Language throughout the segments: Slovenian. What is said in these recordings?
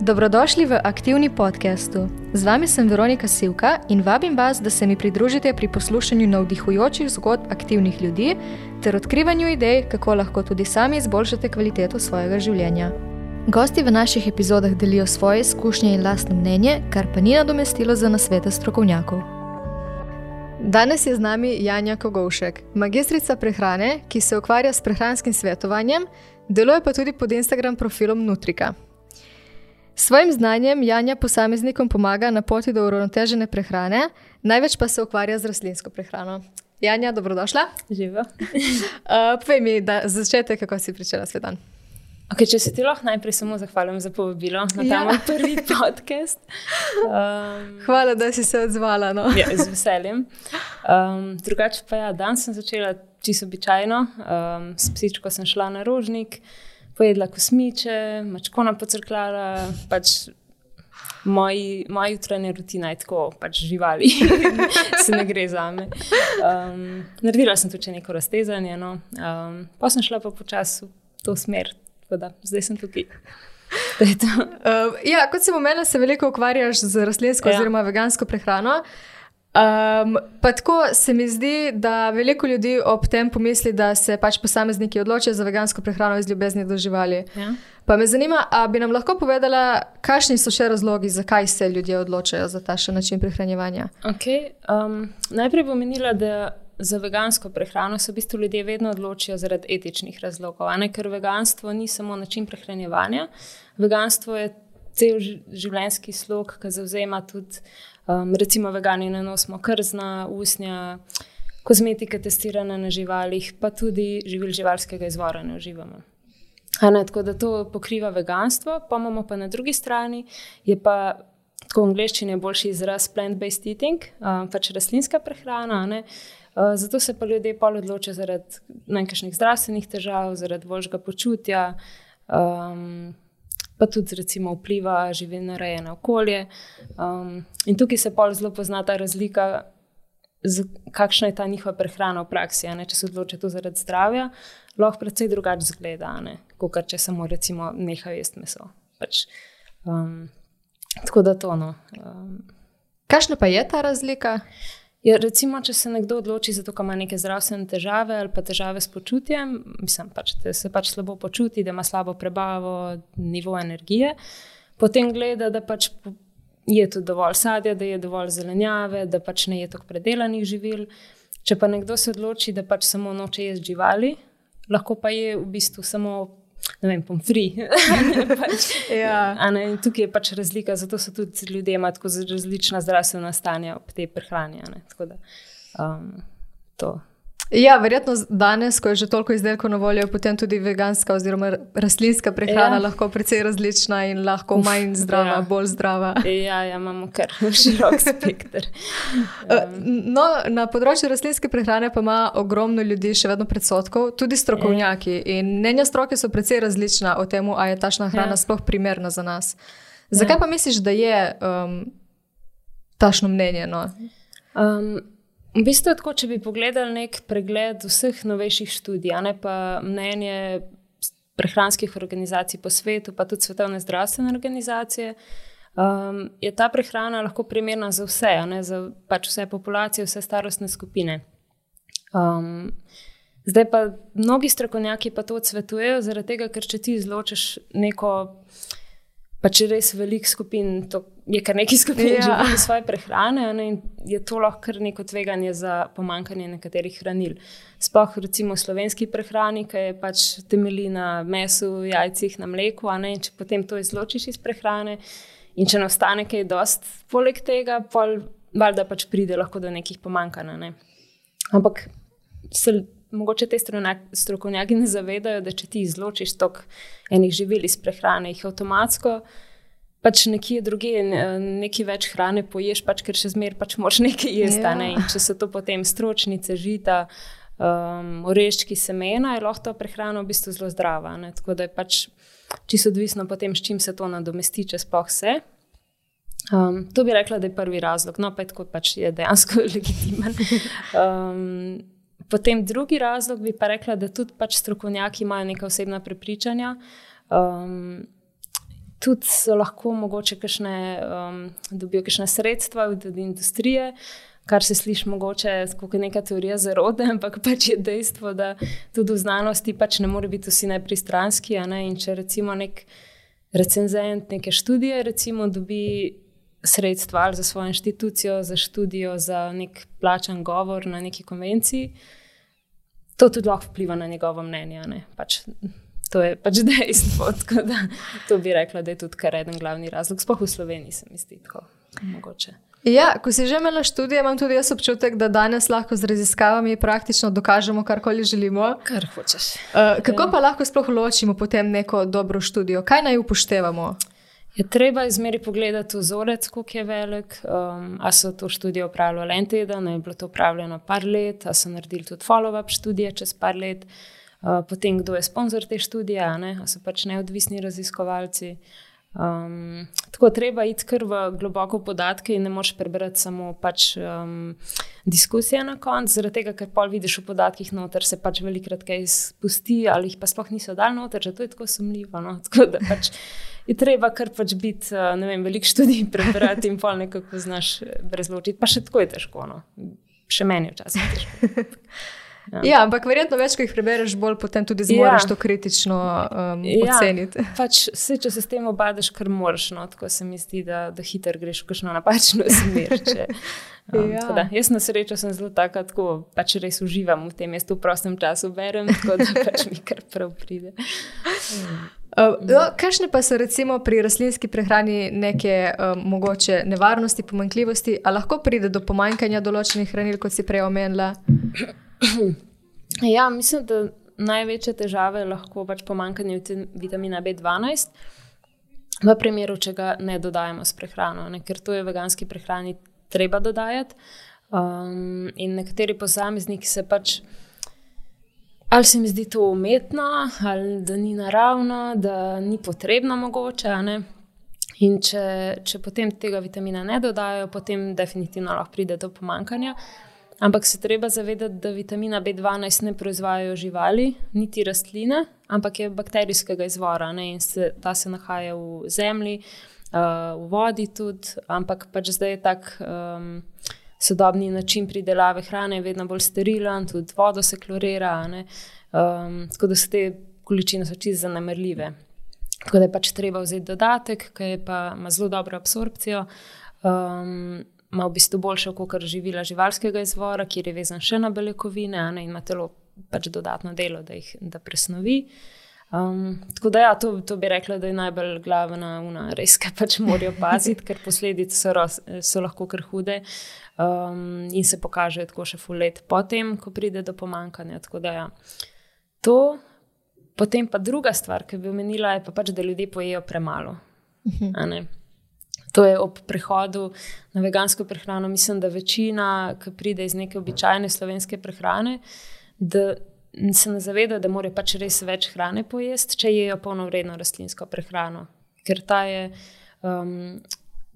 Dobrodošli v aktivni podkastu. Z vami sem Veronika Sivka in vabim vas, da se mi pridružite pri poslušanju navdihujočih zgodb aktivnih ljudi ter odkrivanju idej, kako lahko tudi sami izboljšate kvaliteto svojega življenja. Gosti v naših epizodah delijo svoje izkušnje in lastno mnenje, kar pa ni nadomestilo za nasvete strokovnjakov. Danes je z nami Janja Kogovšek, magistrica prehrane, ki se ukvarja s prehranskim svetovanjem, deluje pa tudi pod Instagram profilom Nutrika. S svojim znanjem Janja posameznikom pomaga na poti do uravnotežene prehrane, največ pa se ukvarja z rastlinsko prehrano. Janja, dobrodošla. Živo. uh, povej mi, da začete, kako si pričela svoj dan. Okay, če se ti lahko najprej samo zahvalim za povabilo na ta ja. moj prvi podcast. Um, Hvala, da si se odzvala. No. ja, z veseljem. Um, drugače pa ja, dan sem začela čisto običajno. Um, s psičko sem šla na rožnik pojedla kosmiče, mačkona pocrkljala. Pač Moja jutranja rutina je tako, pač živali, se ne gre za me. Um, naredila sem tudi neko raztezanje, no. um, pa sem šla pa počasi v to smer, da zdaj sem tukaj. Uh, ja, kot sem omenila, se veliko ukvarjaš z rastlinsko ja. oziroma vegansko prehrano. Uh, Um, pa tako se mi zdi, da veliko ljudi ob tem pomisli, da se pač posamezniki odločijo za vegansko prehrano iz ljubezni do živali. Ja. Pa me zanima, ali bi nam lahko povedala, kakšni so še razlogi, zakaj se ljudje odločajo za ta še način prehranjevanja? Okay, um, najprej bom menila, da za vegansko prehrano se v bistvu ljudje vedno odločijo zaradi etičnih razlogov. Ker veganstvo ni samo način prehranjevanja, veganstvo je cel življenjski slog, ki zauzema tudi. Um, recimo, vegani ne nosimo krzna, usnja, kozmetike testirane na živalih, pa tudi živil živalskega izvora ne uživamo. Ne, tako da to pokriva veganstvo, pa imamo pa na drugi strani, je pa tako v angleščini boljši izraz plant-based eating, um, pač rastlinska prehrana. Uh, zato se pa ljudje pol odločijo zaradi nekakšnih zdravstvenih težav, zaradi boljšega počutja. Um, pa tudi recimo, vpliva živino reje na okolje. Um, in tukaj se pol zelo pozna ta razlika, z, kakšna je ta njihova prehrana v praksi. Če se odločijo to zaradi zdravja, lahko precej drugače zgleda, kot če samo recimo nehajo jesti meso. Pač, um, tako da to. No, um, Kakšna pa je ta razlika? Ja, recimo, če se nekdo odloči zato, ker ima neke zdravstvene težave ali pa težave s počutjem, mislim, pač, da se pač slabo počuti, da ima slabo prebavo, nivo energije, potem gleda, da pač je tu dovolj sadja, da je dovolj zelenjave, da pač ne je toliko predelanih živil. Če pa nekdo se odloči, da pač samo noče jesti živali, lahko pa je v bistvu samo ne vem, pomfri. pač, ja. Tukaj je pač razlika, zato so tudi ljudje imeli tako različna zdravstvena stanja ob tej prehrani. Um, to. Ja, verjetno danes, ko je že toliko izdelkov na voljo, potem tudi veganska oziroma rastlinska prehrana ja. lahko precej različna in lahko manj zdrava, ja. bolj zdrava. Ja, ja imamo kar širok spekter. Um. No, na področju rastlinske prehrane pa ima ogromno ljudi še vedno predsotkov, tudi strokovnjaki. Ja. In mnenja stroke so precej različna o tem, ali je tašna hrana ja. sploh primerna za nas. Zakaj ja. pa misliš, da je um, tašno mnenje? No? Um, V bistvu je tako, če bi pogledali nek pregled vseh novejših študij, ne pa mnenje prehranskih organizacij po svetu, pa tudi svetovne zdravstvene organizacije, um, je ta prehrana lahko primerna za vse, ne, za pač vse populacije, vse starostne skupine. Um, zdaj pa mnogi strokovnjaki pa to odsvetujejo, zaradi tega, ker če ti izločiš neko pa če res velik skupin, to je kar nekaj skupin, ki ja. živijo svoje prehrane, ne, in je to lahko neko tveganje za pomankanje nekaterih hranil. Sploh recimo slovenski prehrani, ki je pač temelji na mesu, jajcih, na mleku, ne, in če potem to izločiš iz prehrane, in če ne ostane kaj dost poleg tega, pol valjda pač pride lahko do nekih pomankanj. Ne. Ampak se mogoče te strokovnjaki ne zavedajo, da če ti izločiš tok enih živil iz prehrane, jih avtomatsko. Pač nekje druge, nekaj več hrane poješ, pač, ker še zmeraj pač moš nekaj jesti. Ja. Ne? Če so to potem stročnice, žita, um, oreščki, semena, je lahko ta prehrana v bistvu zelo zdrava. Ne? Tako da je pač čisto odvisno potem, s čim se to nadomesti, če spoh se. Um, to bi rekla, da je prvi razlog, no pa je tako pač je dejansko legitimen. Um, Potem drugi razlog bi pa rekla, da tudi pač strokovnjaki imajo neka osebna prepričanja. Um, tudi lahko mogoče kakšne, um, dobijo kakšne sredstva od industrije. Kar se sliši mogoče kot neka teorija zarode, ampak pač je dejstvo, da tudi v znanosti pač ne more biti vsi najpristranski. Ne? In če recimo nek recenzent neke študije, recimo, dobi sredstva za svojo inštitucijo, za študijo, za nek plačan govor na neki konvenciji, to tudi lahko vpliva na njegovo mnenje. Pač, to je pač dejstvo. To bi rekla, da je tudi kar eden glavni razlog. Sploh v Sloveniji se mi zdi tako mogoče. Ja, ko si že imela študije, imam tudi jaz občutek, da danes lahko z raziskavami praktično dokažemo, karkoli želimo. Kar hočeš. Uh, kako pa lahko sploh ločimo potem neko dobro študijo? Kaj naj upoštevamo? Je treba izmeri pogledati vzorec, koliko je velik. Um, a so to študijo upravljali en teden, je bilo to upravljeno par let, a so naredili tudi follow-up študije čez par let. Uh, potem, kdo je sponzor te študije, a, a so pač neodvisni raziskovalci. Um, tako treba iti kar v globoko podatke in ne moš prebrati samo pač, um, diskusije na koncu, zaradi tega, ker pol vidiš v podatkih noter, se pač velikrat kaj spusti ali jih pa sploh niso dal noter, že to je tako sumljivo. No? Tako da pač je treba kar pač biti, ne vem, velik študij prebrati in pol nekako znaš razločiti, pa še tako je težko. No? Še meni včasih težko. Ja. ja, ampak verjetno več, ko jih prebereš, bolj potem tudi zmoriš ja. to kritično um, ja. oceniti. Pač, vse, če se s tem obadaš, kar moraš, no, tako se mi zdi, da, da hitro greš v kakšno napačno smer. Če, um, ja. da, jaz na srečo sem zelo taka, tako pač res uživam v tem, jaz v prostem času berem, tako da pač mi kar prav pride. Uh, no, kakšne pa so recimo pri rastlinski prehrani neke um, mogoče nevarnosti, pomankljivosti, ali lahko pride do pomanjkanja določenih hranil, kot si prej omenila? ja, mislim, da največje težave lahko pač pomankanje vitamina B12, v primeru, če ga ne dodajemo s prehrano, ne? ker to je v veganski prehrani treba dodajati. Um, in nekateri posamezniki se pač. Ali se mi zdi to umetno, ali da ni naravno, da ni potrebno, mogoče. In če, če potem tega vitamina ne dodajo, potem definitivno lahko pride do pomankanja. Ampak se treba zavedati, da vitamina B12 ne proizvajajo živali, niti rastline, ampak je bakterijskega izvora ne? in se, ta se nahaja v zemlji, uh, v vodi tudi, ampak pač zdaj je tak. Um, Sodobni način pridelave hrane je vedno bolj sterilen, tudi vodo se klorira, um, tako da so te količine čisto zanemrljive. Tako da je pač treba vzeti dodatek, ki pa ima zelo dobro absorpcijo. Um, ima v bistvu boljše kot živila živalskega izvora, kjer je vezan še na beljakovine ne, in ima telo pač dodatno delo, da jih da presnovi. Um, tako da, ja, to, to bi rekla, da je najbolj glavna una, res, kaj pač morajo paziti, ker posledice so, so lahko kar hude um, in se pokažejo tako še full let potem, ko pride do pomankanja. Tako da, ja, to. Potem pa druga stvar, ki bi omenila, je pa pač, da ljudje pojejo premalo. Uh -huh. To je ob prehodu na vegansko prehrano. Mislim, da večina, ki pride iz neke običajne slovenske prehrane, da se ne zaveda, da morajo pač res več hrane pojesti, če jejo polnovredno rastlinsko prehrano. Ker ta je, um,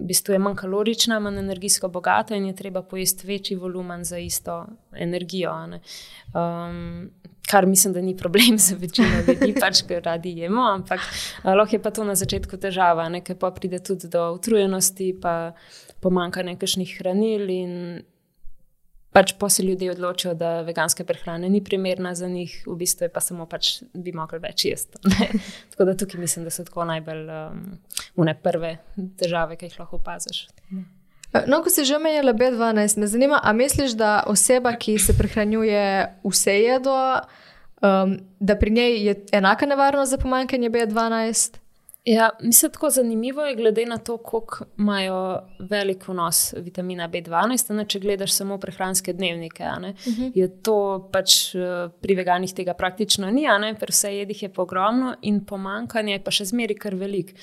v bistvu je manj kalorična, manj energijsko bogata in je treba pojesti večji volumen za isto energijo kar mislim, da ni problem za večino ljudi, pač ki radi jemo, ampak lahko je pa to na začetku težava, nekaj pa pride tudi do utrujenosti, pa pomankanja nekakšnih hranil. Pač pa se ljudje odločijo, da veganska prehrana ni primerna za njih, v bistvu pa samo pač bi mogli več jesti. tako da tukaj mislim, da so tako najbolj um, prve težave, ki jih lahko opaziš. No, ko si že omenjala B12, me zanima, ali misliš, da oseba, ki se prehranjuje vse jedo, um, da pri njej je enaka nevarnost za pomanjkanje B12? Ja, mislim, tako zanimivo je, glede na to, koliko imajo velik vnos vitamina B12. Ne, če gledaš samo prehranske dnevnike, uh mhm. -huh. je to pač eh, pri veganih tega praktično ni, pri vseh jedih je pa ogromno in pomankanje je pa še zmeri kar velik.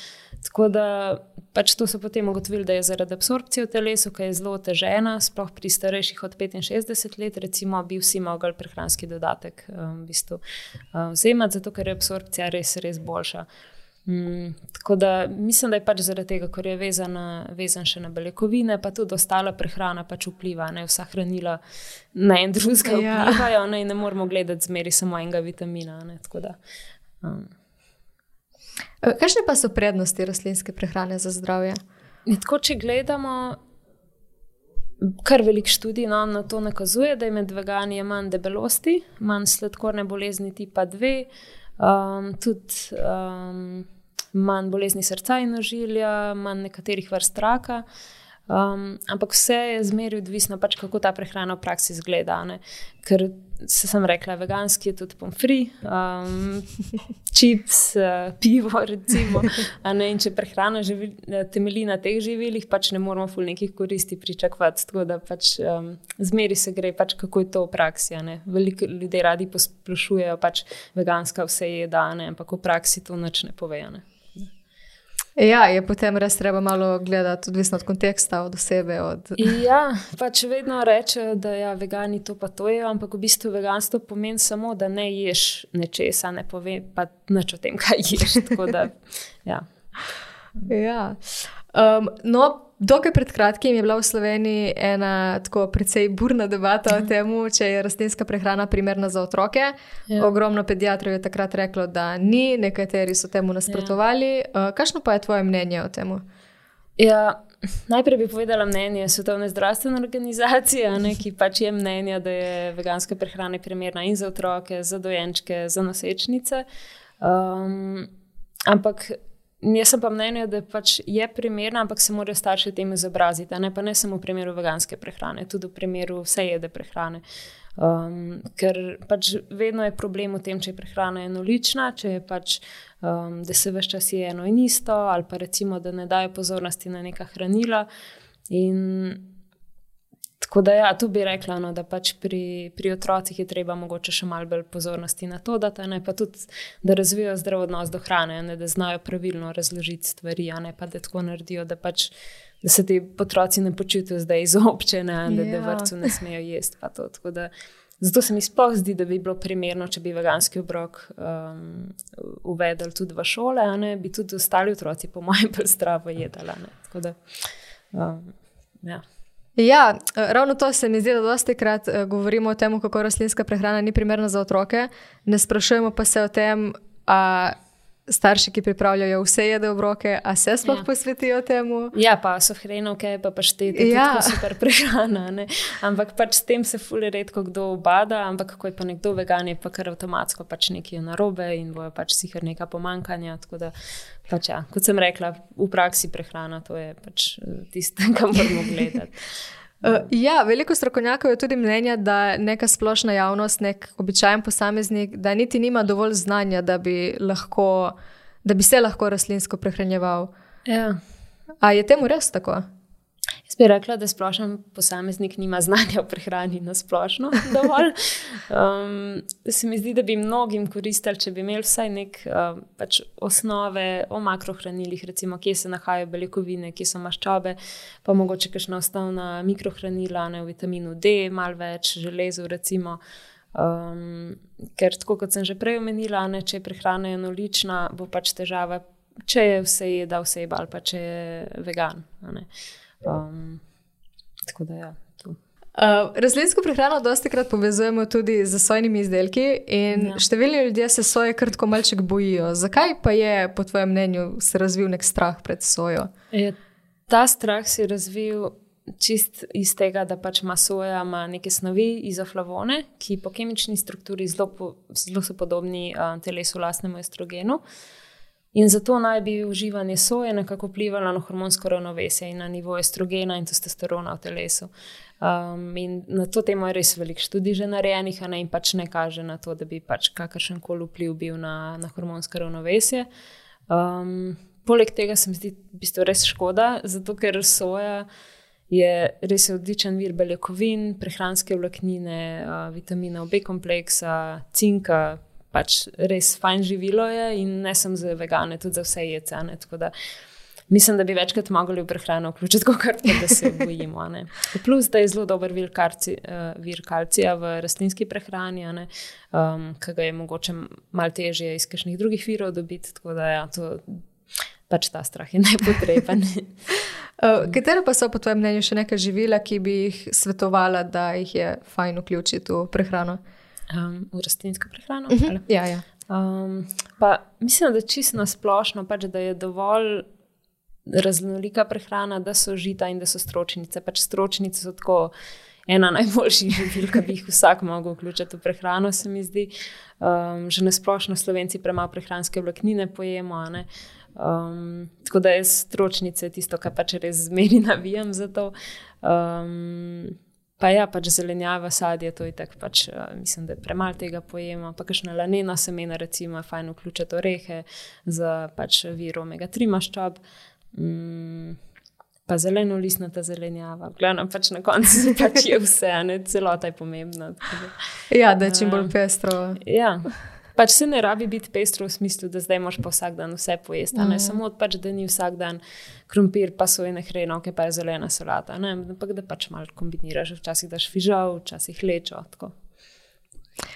Tako da pač to so potem ugotovili, da je zaradi absorpcije v telesu, ki je zelo otežena, sploh pri starejših od 65 let, recimo, bi vsi mogli prehranski dodatek um, v bistvu, um, vzemati, zato ker je absorpcija res, res boljša. Mm, tako da mislim, da je pač zaradi tega, ker je vezan, vezan še na beljakovine, pa tudi ostala prehrana pač vpliva, ne vsa hranila na en drugega ja. vplivajo, ne, ne moramo gledati zmeri samo enega vitamina. Ne, da, um. Kakšne pa so prednosti rastlinske prehrane za zdravje? Tako, če gledamo, kar velik študij no, na to nakazuje, da je med vegani manj debelosti, manj sladkorne bolezni tipa 2, um, tudi um, manj bolezni srca in ožilja, manj nekaterih vrst raka. Um, ampak vse je zmeraj odvisno, pač kako ta prehrana v praksi izgleda. Ne? Ker se sem rekla, veganski je tudi pomfri, um, čips, uh, pivo. Recimo, če prehrana živi, temelji na teh živilih, pač ne moramo ful nekih koristi pričakovati. Tako da pač, um, zmeri se gre, pač, kako je to v praksi. Veliko ljudi radi posplošujejo, pač veganska vse je dane, ampak v praksi to nič ne povejo. Ja, je potem res treba malo gledati, odvisno od konteksta, od osebe. Od... Ja, pač vedno rečejo, da ja, vegani to pa to je, ampak v bistvu veganstvo pomeni samo, da ne ješ nečesa, ne pove pa nič o tem, kaj ješ. Da, ja. Ja. Um, no, Dokaj pred kratkim je bila v Sloveniji ena tako precej burna debata o tem, če je rastlinska prehrana primerna za otroke. Ja. Ogromno pediatrov je takrat reklo, da ni, nekateri so temu nasprotovali. Ja. Uh, kakšno pa je tvoje mnenje o tem? Ja, najprej bi povedala mnenje Svetovne zdravstvene organizacije, ne, ki pač je mnenja, da je veganska prehrana primerna in za otroke, za dojenčke, za nosečnice. Um, ampak Jaz sem pa mnenja, da pač je primerna, ampak se morajo starši tem izobraziti. Ne, ne samo v primeru veganske prehrane, tudi v primeru vse jede prehrane. Um, ker pač vedno je problem v tem, če je prehrana enolična, če je pač, um, da se vse čas je eno in isto, ali pa recimo, da ne dajo pozornosti na neka hranila. In Tako da, ja, tu bi rekla, no, da pač pri, pri otrocih je treba mogoče še malo bolj pozornosti na to, da, ne, tudi, da razvijajo zdrav odnos do hrane, ne, da znajo pravilno razložiti stvari, ne pa da tako naredijo, da, pač, da se ti otroci ne počutijo zdaj izobčene, da, ja. da vrtu ne smejo jesti. Da, zato se mi sploh zdi, da bi bilo primerno, če bi veganski obrok um, uvedli tudi v šole, ne, bi tudi ostali otroci, po mojem, bolj zdravo jedali. Um, ja. Ja, eh, ravno to se mi zdi, da dosti krat uh, govorimo o tem, kako rastlinska prehrana ni primerna za otroke, ne sprašujemo pa se o tem, a starši, ki pripravljajo vse jede v roke, a se sploh ja. posvetijo temu. Ja, pa so hrenovke, pa pa šteti, ja. da so super prehrana. Ne? Ampak pač s tem se fulje redko kdo obada, ampak ko je pa nekdo vegan, je pa kar avtomatsko pač nekaj narobe in bojo pač sicer neka pomankanja. Pač ja, kot sem rekla, v praksi prehrana to je pač eh, tisto, kar moramo gledati. Uh, ja, veliko strokovnjakov je tudi mnenja, da neka splošna javnost, nek običajen posameznik, da niti nima dovolj znanja, da bi, lahko, da bi se lahko rastlinsko prehranjeval. Ja. A je temu res tako? Jaz bi rekla, da splošen posameznik nima znanja o prehrani na splošno. Um, se mi zdi, da bi mnogim koristili, če bi imeli vsaj nek uh, pač osnove o makrohranilih, recimo, kje se nahajajo beljakovine, kje so maščobe, pa mogoče kakšna osnovna mikrohranila, ne v vitaminu D, malo več železo. Recimo. Um, ker, tako kot sem že prej omenila, ne, če je prehrana enolična, bo pač težava, če je vse jedel, vse je bal, pa če je vegan. Um, tako da, ja. Uh, Razlinsko prehrano dosti krat povezujemo tudi z sojnimi izdelki, in ja. številni ljudje se soje kratko malček bojijo. Zakaj pa je, po tvojem mnenju, se razvil nek strah pred sojo? Je, ta strah se je razvil čist iz tega, da pač ima soja ima neke snovi, izoflavone, ki po kemični strukturi zelo, po, zelo so podobni uh, telesu, lastnemu estrogenu. Uh, In zato naj bi uživanje soje nekako vplivalo na hormonsko ravnovesje in na nivo estrogena in testosterona v telesu. Um, in na to temo je res veliko študij že narejenih, ne in pač ne kaže na to, da bi pač kakršen koli vpliv bil na, na hormonsko ravnovesje. Um, poleg tega se mi zdi v bistvu res škoda, zato ker soja je res odličen vir beljakovin, prehranske vlaknine, uh, vitamina B kompleksa, cinka, pač res fajn živilo je in ne samo za vegane, tudi za vse jecene. Mislim, da bi večkrat mogli v prehrano vključiti, kot da se bojimo. Plus, da je zelo dober vir, karci, uh, vir kalcija v rastlinski prehrani, um, ki ga je mogoče malo težje iz kakšnih drugih virov dobiti. Tako da ja, to, pač ta strah je nepotreben. uh, Katera pa so po tvojem mnenju še neka živila, ki bi jih svetovala, da jih je fajn vključiti v prehrano? Um, v rastlinsko prehrano. Uh -huh. ja, ja. Um, pa mislim, da čisto splošno, pač, da je dovolj raznolika prehrana, da so žita in da so stročnice. Pač stročnice so tako ena najboljših živil, ki bi jih vsak mogel vključiti v prehrano, se mi zdi. Um, že na splošno slovenci premalo prehranske vlaknine pojemo. Um, tako da je stročnice tisto, kar pač res zmeri navijam za to. Um, Pa ja, pač zelenjava, sadje, to je tako, pač, uh, mislim, da je premalo tega pojema. Pa kakšna lanena semena, recimo, fajn vključiti orehe za pač vir omega-3 maščob. Mm, pa zeleno listnata zelenjava. Glavno pač na koncu pač je vse, ne celota je pomembna. Ja, da je čim bolj pestro. Ja. Pač se ne rabi biti pestro v smislu, da zdaj moš pa vsak dan vse pojesti. Mm. Samo pač, da ni vsak dan krompir, pa so ene hrenovke, pa je zelena solata. Ampak da pač malo kombiniraš, včasih daš fižol, včasih lečo. Tako.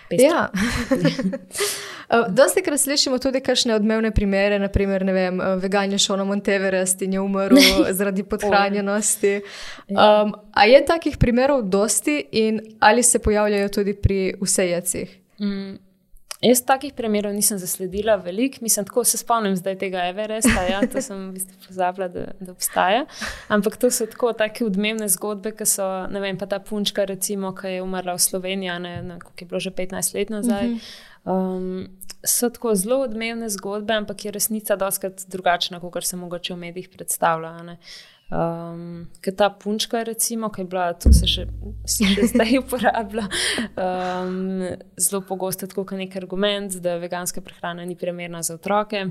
Ja. Dosti krat slišimo tudi kakšne odmevne primere, naprimer, vem, vegan je šel na Monteverest in je umrl zaradi podhranjenosti. Um, a je takih primerov dosti in ali se pojavljajo tudi pri vsejecih? Mm. Jaz takih primerov nisem zasledila veliko, mislim, tako se spomnim zdaj tega Everesta, ja, to sem v bistvu pozabila, da, da obstaja. Ampak to so tako take odmevne zgodbe, ki so, ne vem, pa ta punčka, recimo, ki je umrla v Sloveniji, ne, ne, ki je bilo že 15 let nazaj. Um, so tako zelo odmevne zgodbe, ampak je resnica doskrat drugačna, kot se mogoče v medijih predstavlja. Um, ker ta punčka, recimo, ki je bila, to se še, še zdaj uporablja, um, zelo pogosto kot nek argument, da veganska prehrana ni primerna za otroke.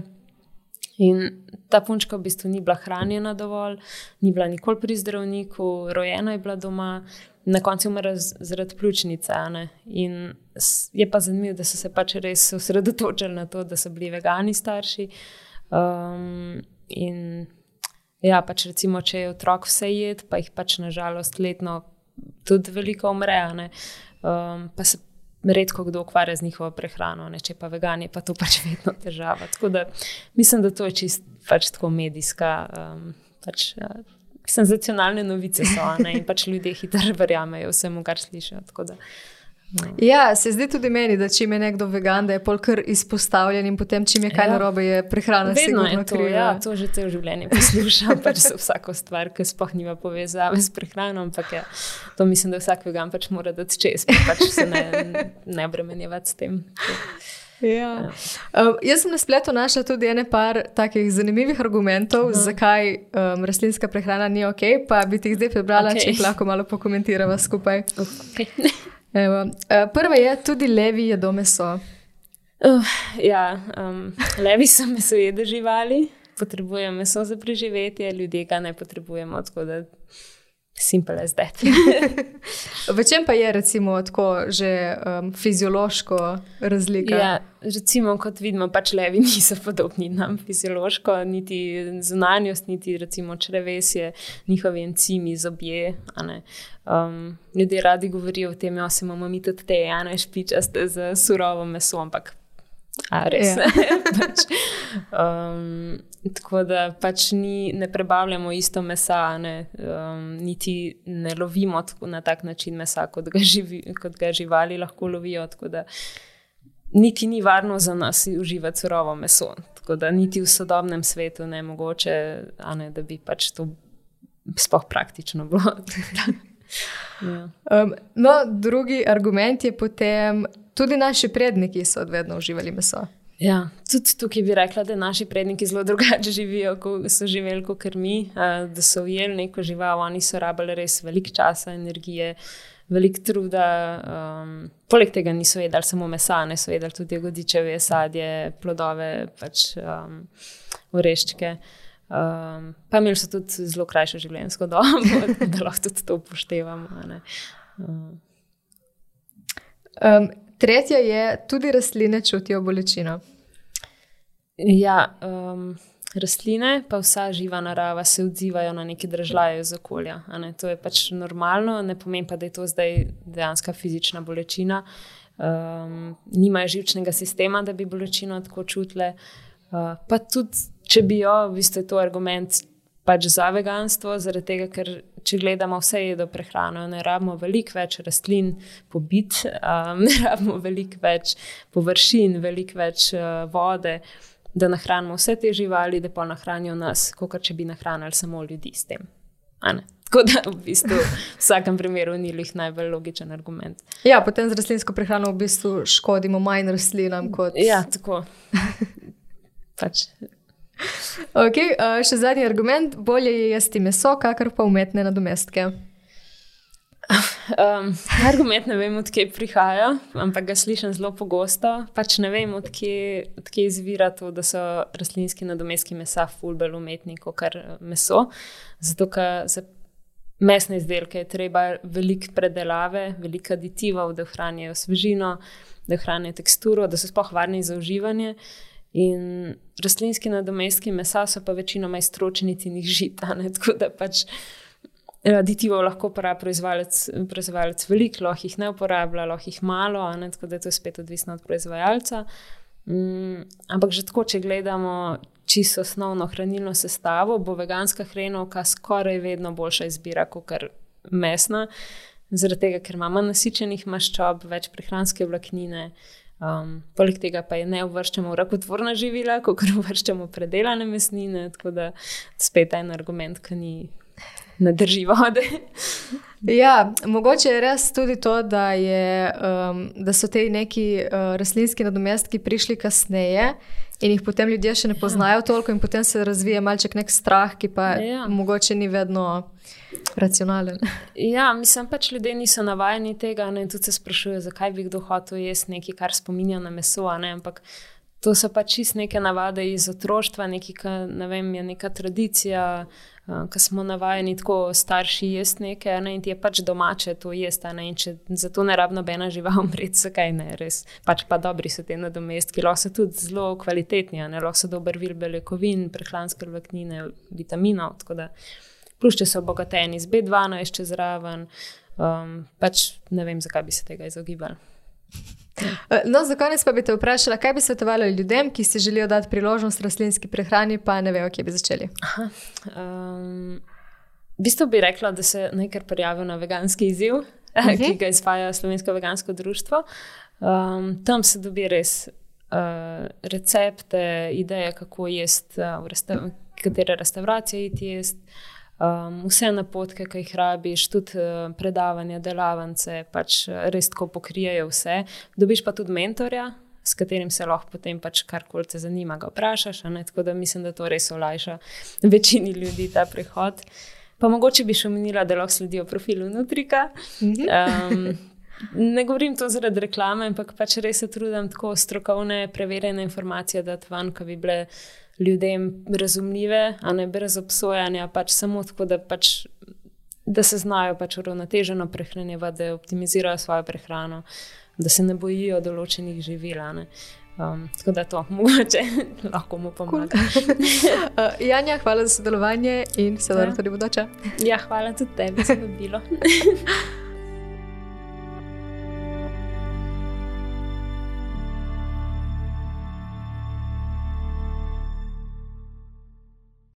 In ta punčka v bistvu ni bila hranjena dovolj, ni bila nikoli pri zdravniku, rojena je bila doma, na koncu je umrla zaradi pljučnice. In je pa zanimivo, da so se pač res osredotočili na to, da so bili vegani starši. Um, in Ja, pač recimo, če je otrok vse jed, pa jih pač nažalost letno tudi veliko umre, um, pa se redko kdo ukvarja z njihovo prehrano, ne? če pa vegan je, pa to pač vedno težava. Tako da mislim, da to je čist pač tako medijska. Um, pač, ja, Senzacionalne novice so, ne? in pač ljudje hitro verjamejo vsemu, kar slišijo. No. Ja, se zdi tudi meni, da če je nekdo vegan, da je polkar izpostavljen in potem, če je kaj ja. narobe, je prehrana vedno je to. Ja, to že cel življenje poslušam, pač se vsako stvar, ki sploh nima povezave s prehrano, ampak ja, to mislim, da vsak vegan pač mora dati čez, pa pač se ne, ne obremenjevati s tem. Ja. Ja. Um, jaz sem na spletu našla tudi ene par takih zanimivih argumentov, uh -huh. zakaj um, rastlinska prehrana ni ok, pa bi ti jih zdaj prebrala, okay. če jih lahko malo pokomentiramo skupaj. Okay. Evo, uh, prva je, tudi levi jedo meso. Uh, ja, um, levi so mesojede živali, potrebujejo meso za preživetje, ljudje ga ne potrebujemo. Simple as that. v čem pa je recimo tako že um, fiziološko razlika? Ja, recimo, kot vidimo, pač levi niso podobni nam fiziološko, niti zunanjost, niti recimo črevesje, njihovi encimi, zobje. Um, ljudje radi govorijo o tem, da ja, imamo mi tudi te ene špičaste za surovo meso, ampak A, res. Ja. pač, um, tako da pač ni, ne prebavljamo isto mesa, ne, um, niti ne lovimo na tak način mesa, kot ga, živi, kot ga živali lahko lovijo. Niti ni varno za nas uživati surovo meso. Tako da niti v sodobnem svetu ne mogoče, ne, da bi pač to sploh praktično bilo. ja. um, no, drugi argument je potem, Tudi naši predniki so vedno uživali meso. Ja, tudi tukaj bi rekla, da naši predniki zelo drugače živijo, kot so živeli kot mi, da so ujeli neko žival, oni so rabili res veliko časa, energije, veliko truda. Um, poleg tega niso jedli samo mesa, ne so jedli tudi godičeve, sadje, plodove, pač um, oreščke. Um, pa imeli so tudi zelo krajšo življenjsko dobo, da lahko tudi to upoštevamo. Um. Tretja je, tudi rastline čutijo bolečino. Ja, um, rastline, pa vsa živa narava se odzivajo na neki držaje iz okolja. Ne? To je pač normalno, ne pomeni pa, da je to zdaj dejansko fizična bolečina. Um, nimajo živčnega sistema, da bi bolečino tako čutile. Uh, pa tudi, če bi jo, v bistvu je to argument, pač za veganstvo, zaradi tega, ker če gledamo vse jedo prehrano, ne rabimo veliko več rastlin pobit, um, ne rabimo veliko več površin, veliko več uh, vode, da nahranimo vse te živali, da pa nahranijo nas, kot če bi nahranili samo ljudi s tem. Tako da v bistvu v vsakem primeru ni jih najbolj logičen argument. Ja, potem z rastlinsko prehrano v bistvu škodimo manj rastlinam kot. Ja, tako. pač Okay, uh, še zadnji argument: bolje je jesti meso, kakor pa umetne nadomestke. Um, argument ne vem, odkje prihaja, ampak ga slišim zelo pogosto. Pač ne vem, odkje, odkje izvira to, da so rastlinski nadomestki mesa fulbel umetni kot meso. Zato, ker za mesne izdelke je treba veliko predelave, veliko aditivov, da ohranijo svežino, da ohranijo teksturo, da so sploh varni za uživanje. In rastlinski nadomestki mesa so pa večinoma iztročnici in žita. Tako da pač aditivov lahko uporablja proizvajalec, proizvajalec veliko, lahko jih ne uporablja, lahko jih malo, tako da je to spet odvisno od proizvajalca. Um, ampak že tako, če gledamo čisto osnovno hranilno sestavo, bo veganska hrenovka skoraj vedno boljša izbira kot mesna, zaradi tega, ker ima manj nasičenih maščob, več prehranske vlaknine. Um, poleg tega pa je ne uvrščamo v rakotvorna živila, kot uvrščamo predelane mesnine, tako da spet en argument, ki ni. Ne drži vode. ja, mogoče je res tudi to, da, je, um, da so ti neki uh, rastlinski nadomestki prišli kasneje in jih potem ljudje še ne poznajo ja. toliko, in potem se razvije malček nek strah, ki pa ja. mogoče ni vedno racionalen. Ja, mislim pač ljudje niso navajeni tega in tudi se sprašujejo, zakaj bi kdo hotel jesti nekaj, kar spominja na meso. Ampak to so pač čist neke navade iz otroštva, nekaj, kar ne vem, je neka tradicija. Uh, Ker smo navajeni tako starši jesti nekaj, ne, in ti je pač domače to jesti. Ne, če zato ne rabimo nobena žival umreti, zakaj ne, res. Pač pa dobri so te nadomestki, lahko so tudi zelo kvalitetni, ne, lahko so dober vir beljakovin, prehranske vlaknine, vitaminov. Da, plus če so obogateni z B12 čez raven, um, pač ne vem, zakaj bi se tega izogibali. No, za konec pa bi te vprašala, kaj bi svetovali ljudem, ki si želijo dati priložnost rastlinski prehrani, pa ne vejo, kje bi začeli. Um, v bistvu bi rekla, da se nekaj prijavijo na veganski izziv, uh -huh. ki mhm. ga izvaja Slovensko vegansko društvo. Um, tam se dobi res uh, recepte, ideje, kako jesti, uh, resta katere restauracije iti jesti um, vse napotke, ki jih rabiš, tudi uh, predavanja, delavnice, pač eh, res tako pokrijejo vse. Dobiš pa tudi mentorja. S katerim se lahko potem pač karkoli te zanima, ga vprašaš. Tako da mislim, da to res olajša večini ljudi ta prehod. Pa mogoče bi še omenila, da lahko sledijo profilu Nutrika. Um, ne govorim to zaradi reklame, ampak pač res se trudim tako strokovne, preverjene informacije dati ven, ki bi bile ljudem razumljive, a ne brez obsojanja, pač samo tako, da, pač, da se znajo pač uravnoteženo prehranjevati, da optimizirajo svojo prehrano, da se ne bojijo določenih živil. Um, tako da to mogoče lahko mu pomaga. Cool. uh, Janja, hvala za sodelovanje in se dobro ja. tudi bodoče. Ja, hvala tudi tebi, da si bilo.